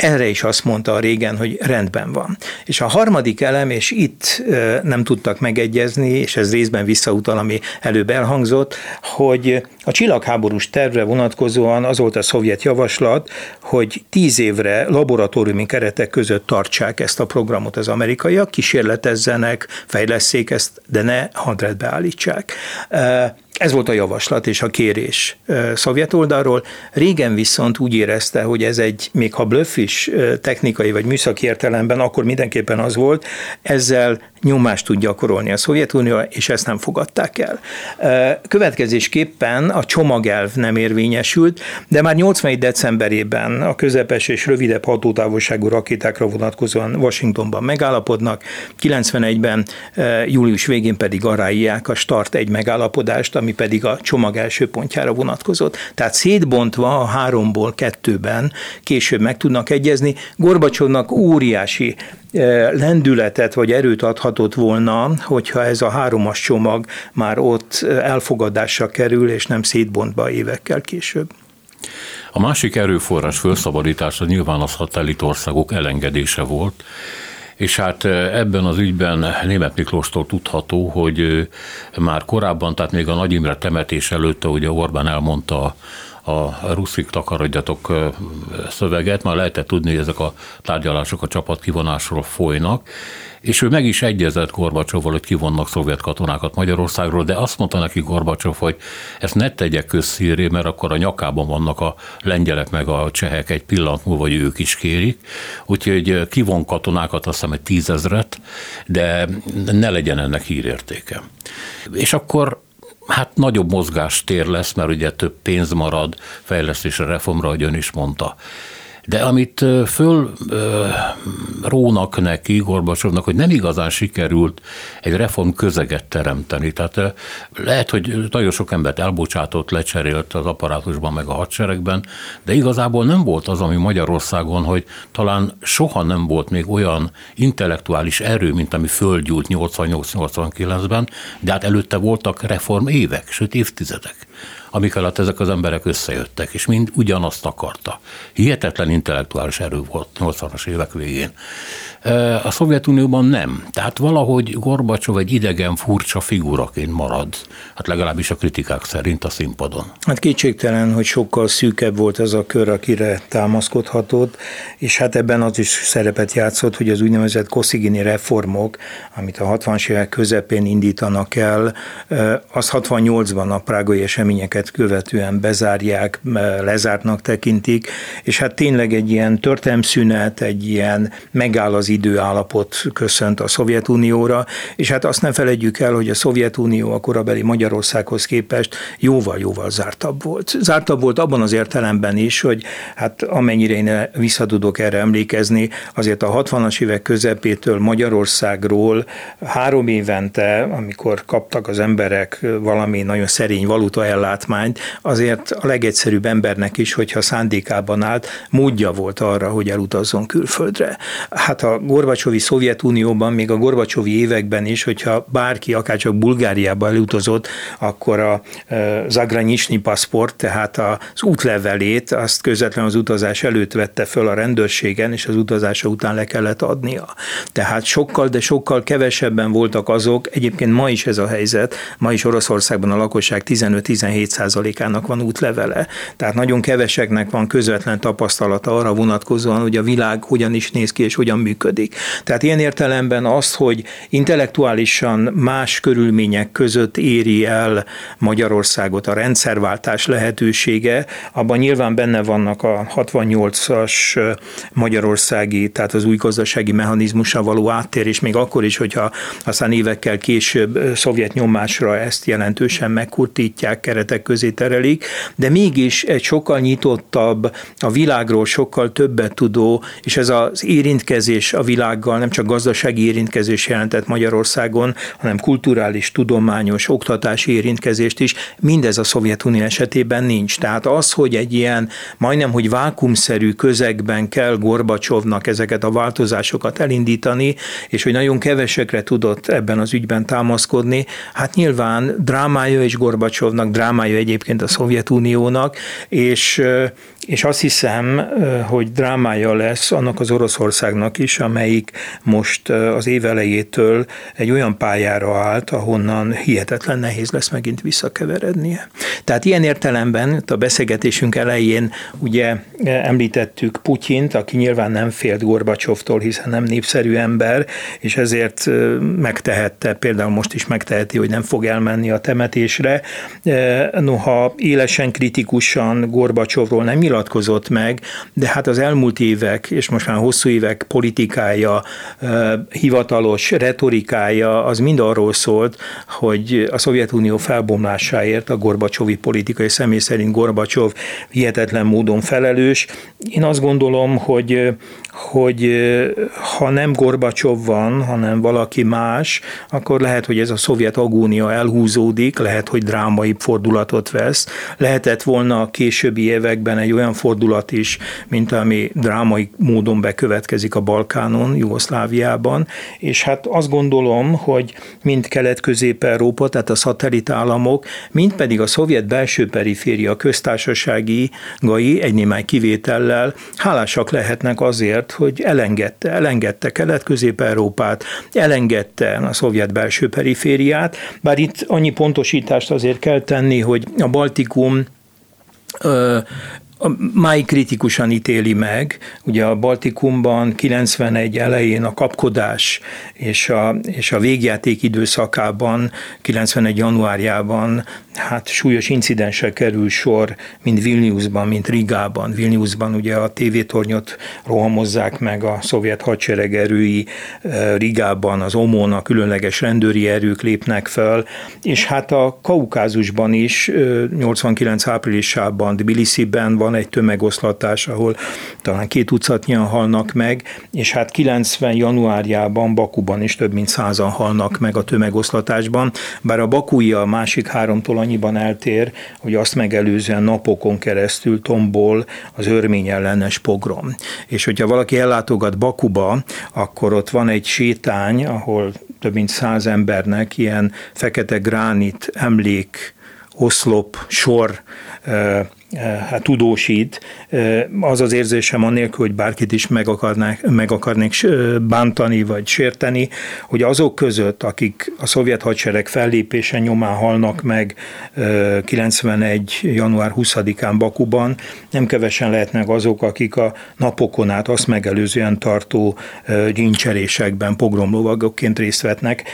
erre is azt mondta a régen, hogy rendben van. És a harmadik elem, és itt nem tudtak megegyezni, és ez részben visszautal, ami előbb elhangzott, hogy a csillagháborús tervre vonatkozóan az volt a szovjet javaslat, hogy tíz évre laboratóriumi keretek között tartsák ezt a programot az amerikaiak, kísérletezzenek, fejleszék ezt, de ne hadredbe állítsák. Ez volt a javaslat és a kérés szovjet oldalról. Régen viszont úgy érezte, hogy ez egy, még ha blöff is technikai vagy műszaki értelemben, akkor mindenképpen az volt, ezzel nyomást tud gyakorolni a Szovjetunió, és ezt nem fogadták el. Következésképpen a csomagelv nem érvényesült, de már 81. decemberében a közepes és rövidebb hatótávolságú rakétákra vonatkozóan Washingtonban megállapodnak, 91-ben július végén pedig aláírják a Start egy megállapodást, ami pedig a csomag első pontjára vonatkozott. Tehát szétbontva a háromból kettőben később meg tudnak egyezni. Gorbacsovnak óriási lendületet vagy erőt adhatott volna, hogyha ez a háromas csomag már ott elfogadásra kerül, és nem szétbontva évekkel később. A másik erőforrás felszabadítása nyilván az országok elengedése volt, és hát ebben az ügyben Német Miklóstól tudható, hogy már korábban, tehát még a Nagy Imre temetés előtt, ugye Orbán elmondta a ruszik takarodjatok szöveget, már lehetett tudni, hogy ezek a tárgyalások a csapat kivonásról folynak, és ő meg is egyezett Gorbacsovval, hogy kivonnak szovjet katonákat Magyarországról, de azt mondta neki Gorbacsov, hogy ezt ne tegye közszíré, mert akkor a nyakában vannak a lengyelek meg a csehek egy pillanat múlva, hogy ők is kérik. Úgyhogy kivon katonákat, azt hiszem egy tízezret, de ne legyen ennek hírértéke. És akkor hát nagyobb mozgástér lesz, mert ugye több pénz marad fejlesztésre, reformra, ahogy ön is mondta. De amit föl rónak neki, Gorbacsovnak, hogy nem igazán sikerült egy reform közeget teremteni. Tehát lehet, hogy nagyon sok embert elbocsátott, lecserélt az apparátusban, meg a hadseregben, de igazából nem volt az, ami Magyarországon, hogy talán soha nem volt még olyan intellektuális erő, mint ami földgyúlt 88-89-ben, de hát előtte voltak reform évek, sőt évtizedek amik alatt ezek az emberek összejöttek, és mind ugyanazt akarta. Hihetetlen intellektuális erő volt 80-as évek végén. A Szovjetunióban nem. Tehát valahogy Gorbacsov egy idegen, furcsa figuraként marad, hát legalábbis a kritikák szerint a színpadon. Hát kétségtelen, hogy sokkal szűkebb volt ez a kör, akire támaszkodhatott, és hát ebben az is szerepet játszott, hogy az úgynevezett koszigini reformok, amit a 60-as évek közepén indítanak el, az 68-ban a prágai eseményeket követően bezárják, lezártnak tekintik, és hát tényleg egy ilyen történelmszünet, egy ilyen megáll az időállapot köszönt a Szovjetunióra, és hát azt ne felejtjük el, hogy a Szovjetunió a korabeli Magyarországhoz képest jóval-jóval zártabb volt. Zártabb volt abban az értelemben is, hogy hát amennyire én visszatudok erre emlékezni, azért a 60-as évek közepétől Magyarországról három évente, amikor kaptak az emberek valami nagyon szerény valuta ellátmányt, azért a legegyszerűbb embernek is, hogyha szándékában állt, módja volt arra, hogy elutazzon külföldre. Hát a Gorbacsovi Szovjetunióban, még a Gorbacsovi években is, hogyha bárki akár csak Bulgáriába elutazott, akkor a e, Zagranyisni paszport, tehát az útlevelét, azt közvetlenül az utazás előtt vette föl a rendőrségen, és az utazása után le kellett adnia. Tehát sokkal, de sokkal kevesebben voltak azok, egyébként ma is ez a helyzet, ma is Oroszországban a lakosság 15-17 százalékának van útlevele, tehát nagyon keveseknek van közvetlen tapasztalata arra vonatkozóan, hogy a világ hogyan is néz ki és hogyan működik működik. Tehát ilyen értelemben azt, hogy intellektuálisan más körülmények között éri el Magyarországot a rendszerváltás lehetősége, abban nyilván benne vannak a 68-as magyarországi, tehát az új gazdasági mechanizmusra való áttérés, még akkor is, hogyha aztán évekkel később szovjet nyomásra ezt jelentősen megkurtítják, keretek közé terelik, de mégis egy sokkal nyitottabb, a világról sokkal többet tudó, és ez az érintkezés a világgal nem csak gazdasági érintkezés jelentett Magyarországon, hanem kulturális, tudományos, oktatási érintkezést is. Mindez a Szovjetunió esetében nincs. Tehát az, hogy egy ilyen majdnem, hogy vákumszerű közegben kell Gorbacsovnak ezeket a változásokat elindítani, és hogy nagyon kevesekre tudott ebben az ügyben támaszkodni, hát nyilván drámája és Gorbacsovnak, drámája egyébként a Szovjetuniónak, és, és azt hiszem, hogy drámája lesz annak az Oroszországnak is, amelyik most az év elejétől egy olyan pályára állt, ahonnan hihetetlen nehéz lesz megint visszakeverednie. Tehát ilyen értelemben a beszélgetésünk elején ugye említettük Putyint, aki nyilván nem félt Gorbacsovtól, hiszen nem népszerű ember, és ezért megtehette, például most is megteheti, hogy nem fog elmenni a temetésre. Noha élesen kritikusan Gorbacsovról nem nyilatkozott meg, de hát az elmúlt évek, és most már hosszú évek politika politikája, hivatalos retorikája az mind arról szólt, hogy a Szovjetunió felbomlásáért a Gorbacsovi politikai személy szerint Gorbacsov hihetetlen módon felelős. Én azt gondolom, hogy hogy ha nem Gorbacsov van, hanem valaki más, akkor lehet, hogy ez a szovjet agónia elhúzódik, lehet, hogy drámai fordulatot vesz. Lehetett volna a későbbi években egy olyan fordulat is, mint ami drámai módon bekövetkezik a Balkánon, Jugoszláviában, és hát azt gondolom, hogy mind Kelet-Közép-Európa, tehát a szatellitállamok, mind pedig a szovjet belső periféria köztársasági gai egy némány kivétellel hálásak lehetnek azért, hogy elengedte, elengedte Kelet-Közép-Európát, elengedte a szovjet belső perifériát, bár itt annyi pontosítást azért kell tenni, hogy a Baltikum máig kritikusan ítéli meg, ugye a Baltikumban 91 elején a kapkodás és a, és a végjáték időszakában, 91 januárjában hát súlyos incidensre kerül sor, mint Vilniusban, mint Rigában. Vilniusban ugye a tévétornyot rohamozzák meg a szovjet hadsereg erői, eh, Rigában az OMON, a különleges rendőri erők lépnek fel, és hát a Kaukázusban is 89 eh, áprilisában, Tbilisi-ben van egy tömegoszlatás, ahol talán két tucatnyian halnak meg, és hát 90 januárjában Bakuban is több mint százan halnak meg a tömegoszlatásban, bár a Bakui a másik háromtól annyiban eltér, hogy azt megelőzően napokon keresztül tombol az örmény ellenes pogrom. És hogyha valaki ellátogat Bakuba, akkor ott van egy sétány, ahol több mint száz embernek ilyen fekete gránit emlék oszlop, sor hát tudósít, az az érzésem annélkül, hogy bárkit is meg, akarnák, meg akarnék bántani vagy sérteni, hogy azok között, akik a szovjet hadsereg fellépése nyomán halnak meg 91. január 20-án Bakuban, nem kevesen lehetnek azok, akik a napokon át azt megelőzően tartó gyíncserésekben pogromlovagokként részt vetnek,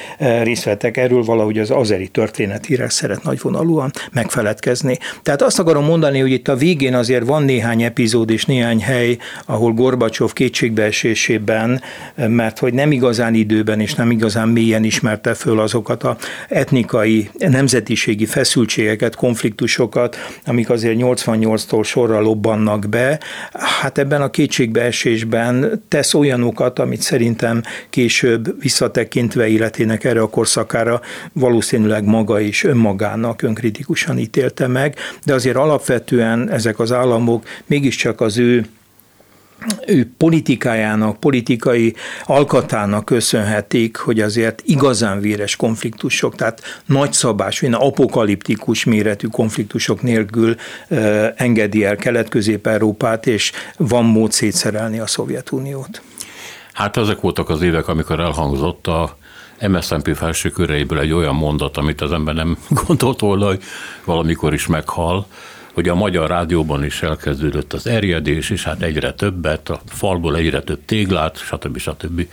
részt vettek. Erről valahogy az azeri történetírás szeret nagyvonalúan megfeledkezni. Tehát azt akarom mondani, hogy itt a végén azért van néhány epizód és néhány hely, ahol Gorbacsov kétségbeesésében, mert hogy nem igazán időben és nem igazán mélyen ismerte föl azokat a etnikai, nemzetiségi feszültségeket, konfliktusokat, amik azért 88-tól sorra lobbannak be. Hát ebben a kétségbeesésben tesz olyanokat, amit szerintem később visszatekintve életének erre a korszakára valószínűleg maga is önmagának önkritikusan ítélte meg, de azért alapvetően alapvetően ezek az államok mégiscsak az ő ő politikájának, politikai alkatának köszönhetik, hogy azért igazán véres konfliktusok, tehát nagyszabás, vagy apokaliptikus méretű konfliktusok nélkül uh, engedi el Kelet-Közép-Európát, és van mód szétszerelni a Szovjetuniót. Hát ezek voltak az évek, amikor elhangzott a MSZNP felső köreiből egy olyan mondat, amit az ember nem gondolt volna, hogy valamikor is meghal, hogy a magyar rádióban is elkezdődött az erjedés, és hát egyre többet, a falból egyre több téglát, stb. stb.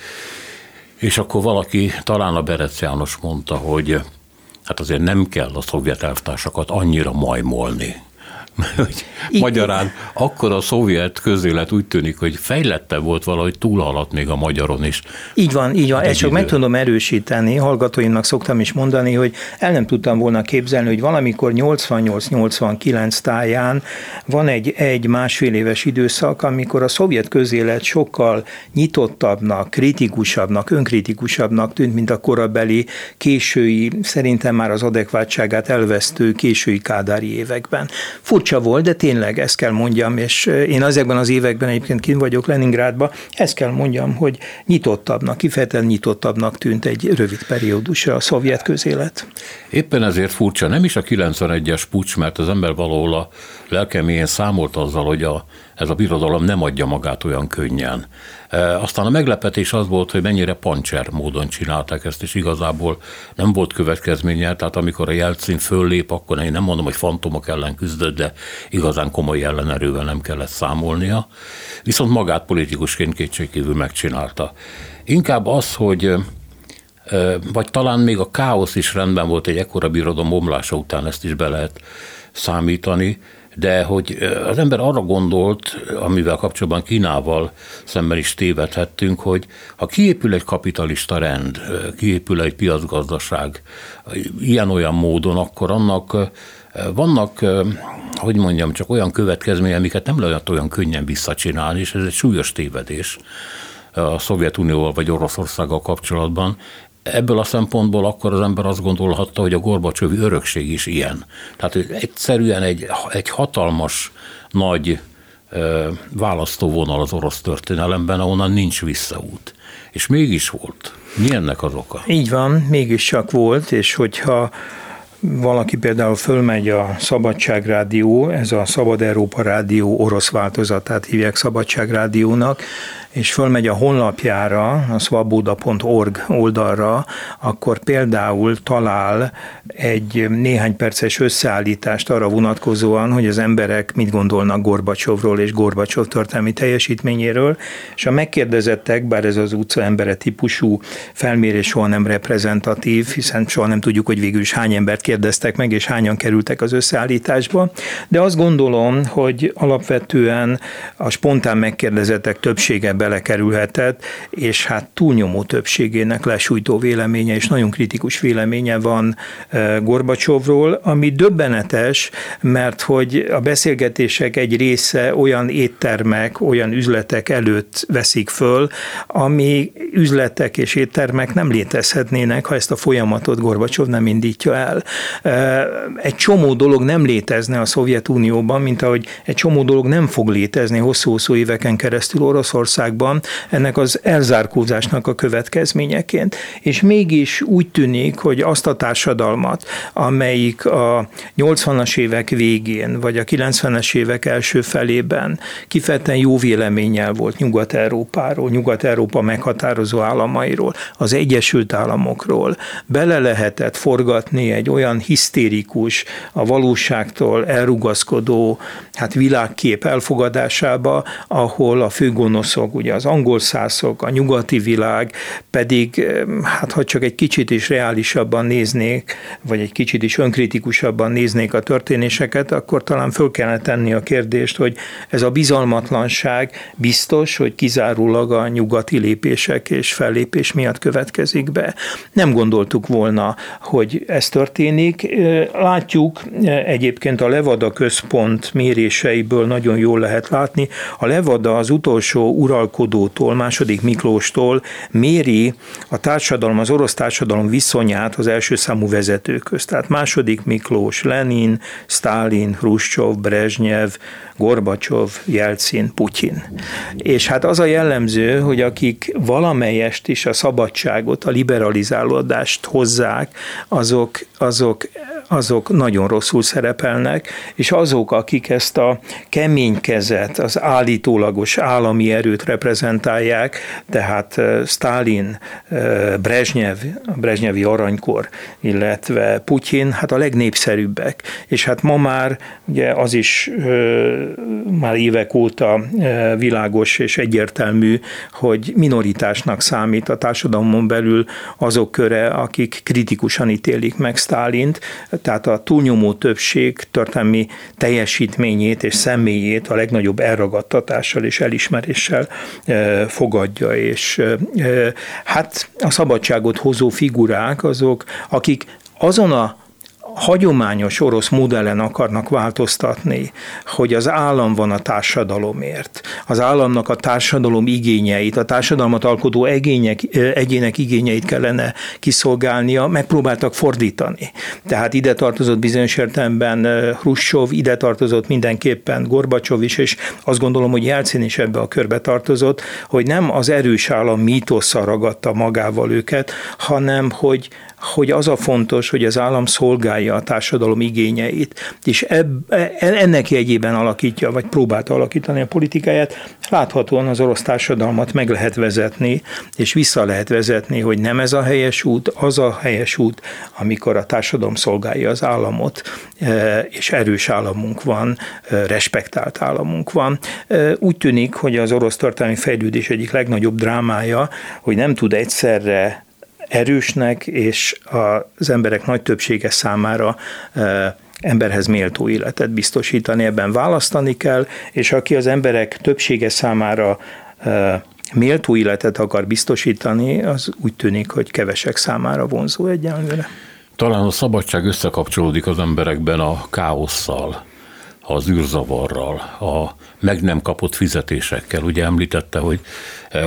És akkor valaki, talán a Berec János mondta, hogy hát azért nem kell a szovjet elvtársakat annyira majmolni hogy magyarán akkor a szovjet közélet úgy tűnik, hogy fejlettebb volt valahogy túlhaladt még a magyaron is. Így van, így van. Ezt csak meg tudom erősíteni. Hallgatóimnak szoktam is mondani, hogy el nem tudtam volna képzelni, hogy valamikor 88-89 táján van egy, egy másfél éves időszak, amikor a szovjet közélet sokkal nyitottabbnak, kritikusabbnak, önkritikusabbnak tűnt, mint a korabeli késői, szerintem már az adekvátságát elvesztő késői kádári években. Fur furcsa volt, de tényleg ezt kell mondjam, és én ezekben az években egyébként kint vagyok Leningrádban, ezt kell mondjam, hogy nyitottabbnak, kifejezetten nyitottabbnak tűnt egy rövid periódusra a szovjet közélet. Éppen ezért furcsa, nem is a 91-es pucs, mert az ember valahol a lelkemélyen számolt azzal, hogy a, ez a birodalom nem adja magát olyan könnyen. E, aztán a meglepetés az volt, hogy mennyire pancser módon csinálták ezt, és igazából nem volt következménye, tehát amikor a Jelcin föllép, akkor én nem mondom, hogy fantomok ellen küzdött, de igazán komoly ellenerővel nem kellett számolnia. Viszont magát politikusként kétségkívül megcsinálta. Inkább az, hogy e, vagy talán még a káosz is rendben volt egy ekkora birodalom omlása után, ezt is be lehet számítani, de hogy az ember arra gondolt, amivel kapcsolatban Kínával szemben is tévedhettünk, hogy ha kiépül egy kapitalista rend, kiépül egy piacgazdaság ilyen-olyan módon, akkor annak vannak, hogy mondjam, csak olyan következmények, amiket nem lehet olyan könnyen visszacsinálni, és ez egy súlyos tévedés a Szovjetunióval vagy Oroszországgal kapcsolatban, ebből a szempontból akkor az ember azt gondolhatta, hogy a Gorbacsövi örökség is ilyen. Tehát egyszerűen egy, egy hatalmas, nagy választóvonal az orosz történelemben, ahonnan nincs visszaút. És mégis volt. Mi ennek az oka? Így van, mégis csak volt, és hogyha valaki például fölmegy a Szabadságrádió, ez a Szabad Európa Rádió orosz változatát hívják Szabadságrádiónak, és fölmegy a honlapjára, a svaboda.org oldalra, akkor például talál egy néhány perces összeállítást arra vonatkozóan, hogy az emberek mit gondolnak Gorbacsovról és Gorbacsov történelmi teljesítményéről, és a megkérdezettek, bár ez az utca embere típusú felmérés soha nem reprezentatív, hiszen soha nem tudjuk, hogy végül is hány embert kérdeztek meg, és hányan kerültek az összeállításba, de azt gondolom, hogy alapvetően a spontán megkérdezettek többsége belekerülhetett, és hát túlnyomó többségének lesújtó véleménye és nagyon kritikus véleménye van Gorbacsovról, ami döbbenetes, mert hogy a beszélgetések egy része olyan éttermek, olyan üzletek előtt veszik föl, ami üzletek és éttermek nem létezhetnének, ha ezt a folyamatot Gorbacsov nem indítja el. Egy csomó dolog nem létezne a Szovjetunióban, mint ahogy egy csomó dolog nem fog létezni hosszú-hosszú éveken keresztül Oroszországban, ennek az elzárkózásnak a következményeként. És mégis úgy tűnik, hogy azt a társadalmat, amelyik a 80-as évek végén, vagy a 90-es évek első felében kifejezetten jó véleménnyel volt Nyugat-Európáról, Nyugat-Európa meghatározó államairól, az Egyesült Államokról, bele lehetett forgatni egy olyan hisztérikus, a valóságtól elrugaszkodó hát világkép elfogadásába, ahol a főgonoszok, ugye az angol szászok, a nyugati világ pedig, hát ha csak egy kicsit is reálisabban néznék, vagy egy kicsit is önkritikusabban néznék a történéseket, akkor talán föl kellene tenni a kérdést, hogy ez a bizalmatlanság biztos, hogy kizárólag a nyugati lépések és fellépés miatt következik be. Nem gondoltuk volna, hogy ez történik. Látjuk egyébként a Levada központ méréseiből nagyon jól lehet látni. A Levada az utolsó uralkodótól, második Miklóstól méri a társadalom, az orosz társadalom viszonyát az első számú vezetők közt. Tehát második Miklós, Lenin, Stalin, Hruscsov, Brezsnyev, Gorbacsov, Jelcin, Putyin. És hát az a jellemző, hogy akik valamelyest is a szabadságot, a liberalizálódást hozzák, azok, azok azok nagyon rosszul szerepelnek, és azok, akik ezt a kemény kezet, az állítólagos állami erőt reprezentálják, tehát Stalin, Brezsnyev, a Brezsnyevi aranykor, illetve Putyin, hát a legnépszerűbbek. És hát ma már ugye az is már évek óta világos és egyértelmű, hogy minoritásnak számít a társadalmon belül azok köre, akik kritikusan ítélik meg Stálint, tehát a túlnyomó többség történelmi teljesítményét és személyét a legnagyobb elragadtatással és elismeréssel fogadja, és hát a szabadságot hozó figurák azok, akik azon a hagyományos orosz modellen akarnak változtatni, hogy az állam van a társadalomért. Az államnak a társadalom igényeit, a társadalmat alkotó egények, egyének igényeit kellene kiszolgálnia, megpróbáltak fordítani. Tehát ide tartozott bizonyos értelemben Hruscsov, ide tartozott mindenképpen Gorbacsov is, és azt gondolom, hogy Jelcin is ebbe a körbe tartozott, hogy nem az erős állam mítosza ragadta magával őket, hanem hogy hogy az a fontos, hogy az állam szolgálja a társadalom igényeit, és ebb, e, ennek jegyében alakítja, vagy próbálta alakítani a politikáját. Láthatóan az orosz társadalmat meg lehet vezetni, és vissza lehet vezetni, hogy nem ez a helyes út, az a helyes út, amikor a társadalom szolgálja az államot, e, és erős államunk van, e, respektált államunk van. Úgy tűnik, hogy az orosz történelmi fejlődés egyik legnagyobb drámája, hogy nem tud egyszerre erősnek, és az emberek nagy többsége számára emberhez méltó életet biztosítani, ebben választani kell, és aki az emberek többsége számára méltó életet akar biztosítani, az úgy tűnik, hogy kevesek számára vonzó egyenlőre. Talán a szabadság összekapcsolódik az emberekben a káosszal, az űrzavarral, a meg nem kapott fizetésekkel. Ugye említette, hogy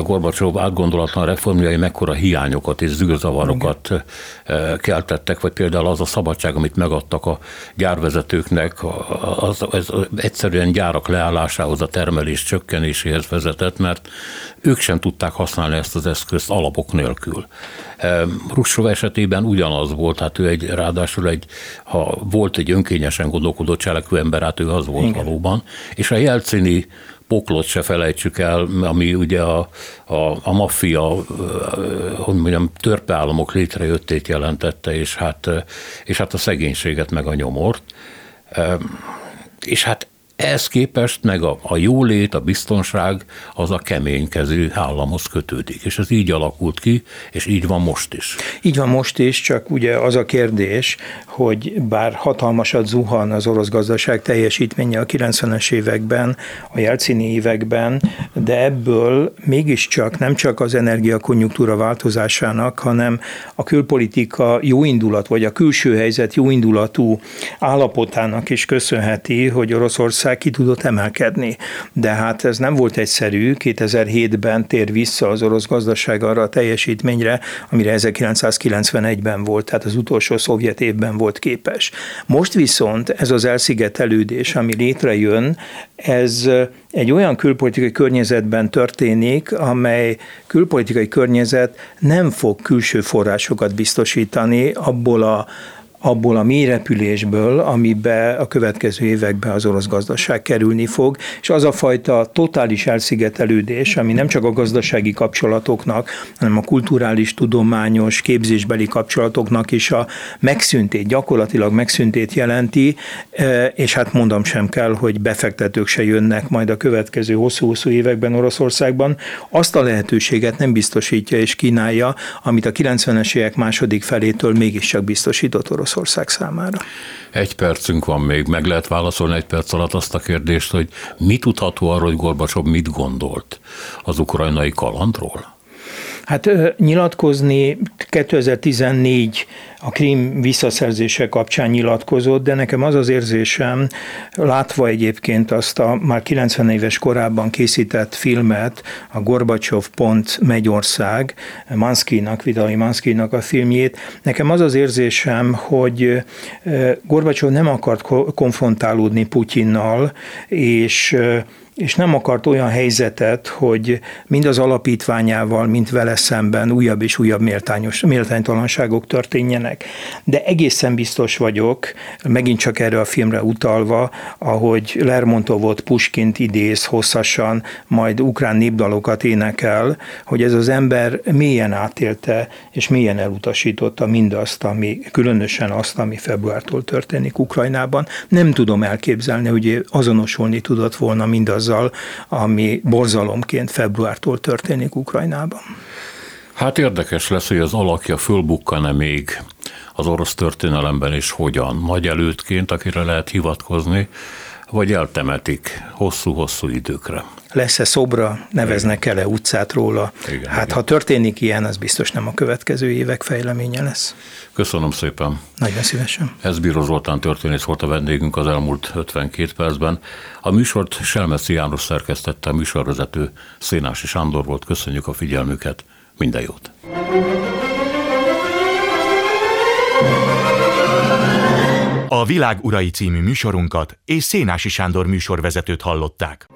Gorbacsov átgondolatlan reformjai mekkora hiányokat és zűrzavarokat Igen. keltettek, vagy például az a szabadság, amit megadtak a gyárvezetőknek, az, az egyszerűen gyárak leállásához, a termelés csökkenéséhez vezetett, mert ők sem tudták használni ezt az eszközt alapok nélkül. Russov esetében ugyanaz volt, hát ő egy, ráadásul egy, ha volt egy önkényesen gondolkodó cselekvő ember, hát ő az volt Igen. valóban, és a Jelcini poklot se felejtsük el, ami ugye a, a, a maffia, hogy mondjam, törpeállamok létrejöttét jelentette, és hát, és hát a szegénységet meg a nyomort. És hát Ehhez képest meg a, a jólét, a biztonság az a keménykező államhoz kötődik, és ez így alakult ki, és így van most is. Így van most is, csak ugye az a kérdés, hogy bár hatalmasat zuhan az orosz gazdaság teljesítménye a 90-es években, a jelcini években, de ebből mégiscsak nem csak az energiakonjunktúra változásának, hanem a külpolitika jóindulat, vagy a külső helyzet jóindulatú állapotának is köszönheti, hogy Oroszország ki tudott emelkedni. De hát ez nem volt egyszerű, 2007-ben tér vissza az orosz gazdaság arra a teljesítményre, amire 1991-ben volt, tehát az utolsó szovjet évben volt képes. Most viszont ez az elszigetelődés, ami létrejön, ez egy olyan külpolitikai környezetben történik, amely külpolitikai környezet nem fog külső forrásokat biztosítani abból a abból a mélyrepülésből, amibe a következő években az orosz gazdaság kerülni fog, és az a fajta totális elszigetelődés, ami nem csak a gazdasági kapcsolatoknak, hanem a kulturális, tudományos, képzésbeli kapcsolatoknak is a megszüntét, gyakorlatilag megszüntét jelenti, e, és hát mondom sem kell, hogy befektetők se jönnek majd a következő hosszú-hosszú években Oroszországban, azt a lehetőséget nem biztosítja és kínálja, amit a 90-es évek második felétől mégiscsak biztosított Orosz Oroszország számára. Egy percünk van még, meg lehet válaszolni egy perc alatt azt a kérdést, hogy mi tudható arról, hogy Gorbacsov mit gondolt az ukrajnai kalandról? Hát nyilatkozni 2014 a Krím visszaszerzése kapcsán nyilatkozott, de nekem az az érzésem, látva egyébként azt a már 90 éves korában készített filmet, a Gorbacsov pont Megyország, Manskinak, Vitali Manskinak a filmjét, nekem az az érzésem, hogy Gorbacsov nem akart konfrontálódni Putyinnal, és és nem akart olyan helyzetet, hogy mind az alapítványával, mint vele szemben újabb és újabb méltányos, méltánytalanságok történjenek. De egészen biztos vagyok, megint csak erre a filmre utalva, ahogy Lermontovot Puskint idéz hosszasan, majd ukrán népdalokat énekel, hogy ez az ember mélyen átélte, és mélyen elutasította mindazt, ami, különösen azt, ami februártól történik Ukrajnában. Nem tudom elképzelni, hogy azonosulni tudott volna mindaz azzal, ami borzalomként februártól történik Ukrajnában. Hát érdekes lesz, hogy az alakja fölbukkan-e még az orosz történelemben is hogyan. Nagy előttként, akire lehet hivatkozni, vagy eltemetik hosszú-hosszú időkre. Lesz-e szobra, neveznek el-e utcát róla? Igen, hát igen. ha történik ilyen, az biztos nem a következő évek fejleménye lesz. Köszönöm szépen. Nagyon szívesen. Ez Bíró Zoltán történész volt a vendégünk az elmúlt 52 percben. A műsort Selmeci János szerkesztette, a műsorvezető Szénási Sándor volt. Köszönjük a figyelmüket. Minden jót. A Világ Urai című műsorunkat és Szénási Sándor műsorvezetőt hallották.